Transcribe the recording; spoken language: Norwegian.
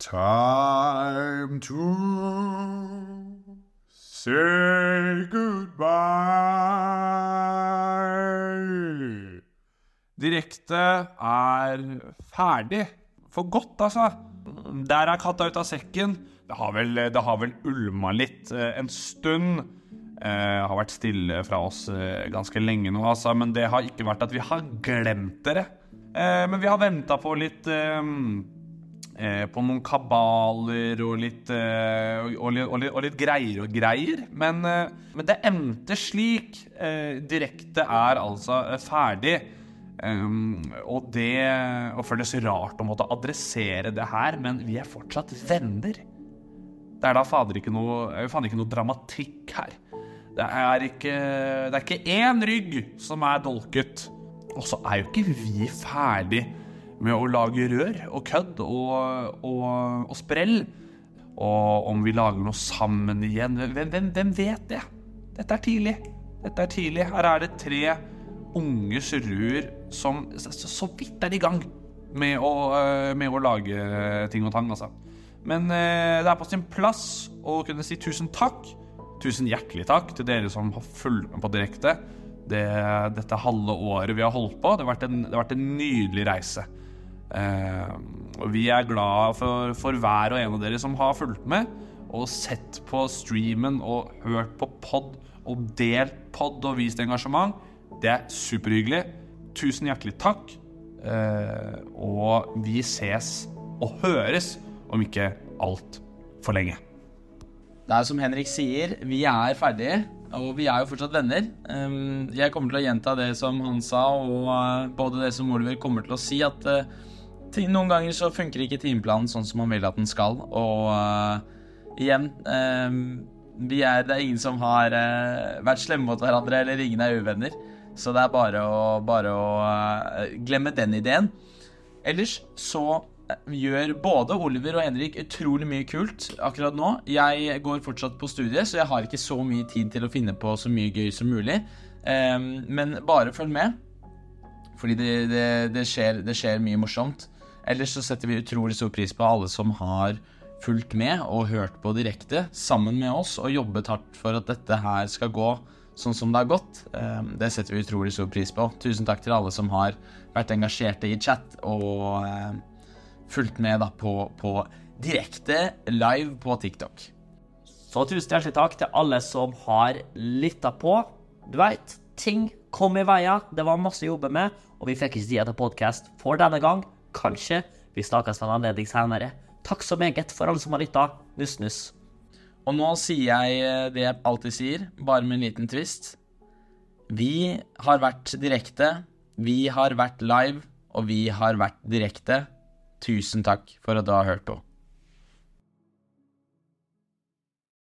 Time to say goodbye. Direkte er ferdig. For godt, altså. Der er katta ut av sekken. Det har vel, det har vel ulma litt eh, en stund. Eh, har vært stille fra oss eh, ganske lenge nå, altså. Men det har ikke vært at vi har glemt dere. Eh, men vi har venta på litt eh, eh, På noen kabaler og litt, eh, og, og, og, og litt greier og greier. Men, eh, men det endte slik. Eh, direkte er altså ferdig. Um, og det Og føles rart å måtte adressere det her, men vi er fortsatt venner. Det er da fader ikke noe, er faen ikke noe dramatikk her. Det er ikke Det er ikke én rygg som er dolket. Og så er jo ikke vi ferdig med å lage rør og kødd og, og, og sprell. Og om vi lager noe sammen igjen Hvem, hvem, hvem vet det? Dette er tidlig. Dette er tidlig. Her er det tre unge surruer som så vidt er i gang med å, eh, med å lage ting og tang, altså. Men eh, det er på sin plass å kunne si tusen takk. Tusen hjertelig takk til dere som har fulgt med på direkte det, dette halve året vi har holdt på. Det har vært en, det har vært en nydelig reise. Eh, og vi er glad for, for hver og en av dere som har fulgt med og sett på streamen og hørt på pod og delt pod og vist engasjement. Det er superhyggelig. Tusen hjertelig takk. Eh, og vi ses og høres om ikke altfor lenge. Det er som Henrik sier, vi er ferdige, og vi er jo fortsatt venner. Jeg kommer til å gjenta det som han sa, og uh, både det som Oliver kommer til å si, at ti- noen ganger så funker ikke timeplanen sånn som man vil at den skal, og uh, igjen uh, vi er, Det er ingen som har uh, vært slemme mot hverandre, eller ingen er uvenner, så det er bare å, bare å glemme den ideen. Ellers så gjør både Oliver og Henrik utrolig mye kult akkurat nå. Jeg går fortsatt på studiet, så jeg har ikke så mye tid til å finne på så mye gøy som mulig. Um, men bare følg med, fordi det, det, det, skjer, det skjer mye morsomt. Ellers så setter vi utrolig stor pris på alle som har fulgt med og hørt på direkte sammen med oss og jobbet hardt for at dette her skal gå sånn som det har gått. Ehm, Det setter vi utrolig stor pris på. Tusen takk til alle som har vært engasjerte i chat og ehm, fulgt med på, på direkte live på TikTok. Så tusen hjertelig takk til alle som har lytta på. Du veit, ting kom i veia, Det var masse å jobbe med, og vi fikk ikke tid til podkast for denne gang. Kanskje vi snakkes ved en anledning senere. Takk så meget for alle som har lytta. Nuss, nuss. Og nå sier jeg eh, det jeg alltid sier, bare med en liten twist. Vi har vært direkte, vi har vært live, og vi har vært direkte. Tusen takk for at du har hørt på.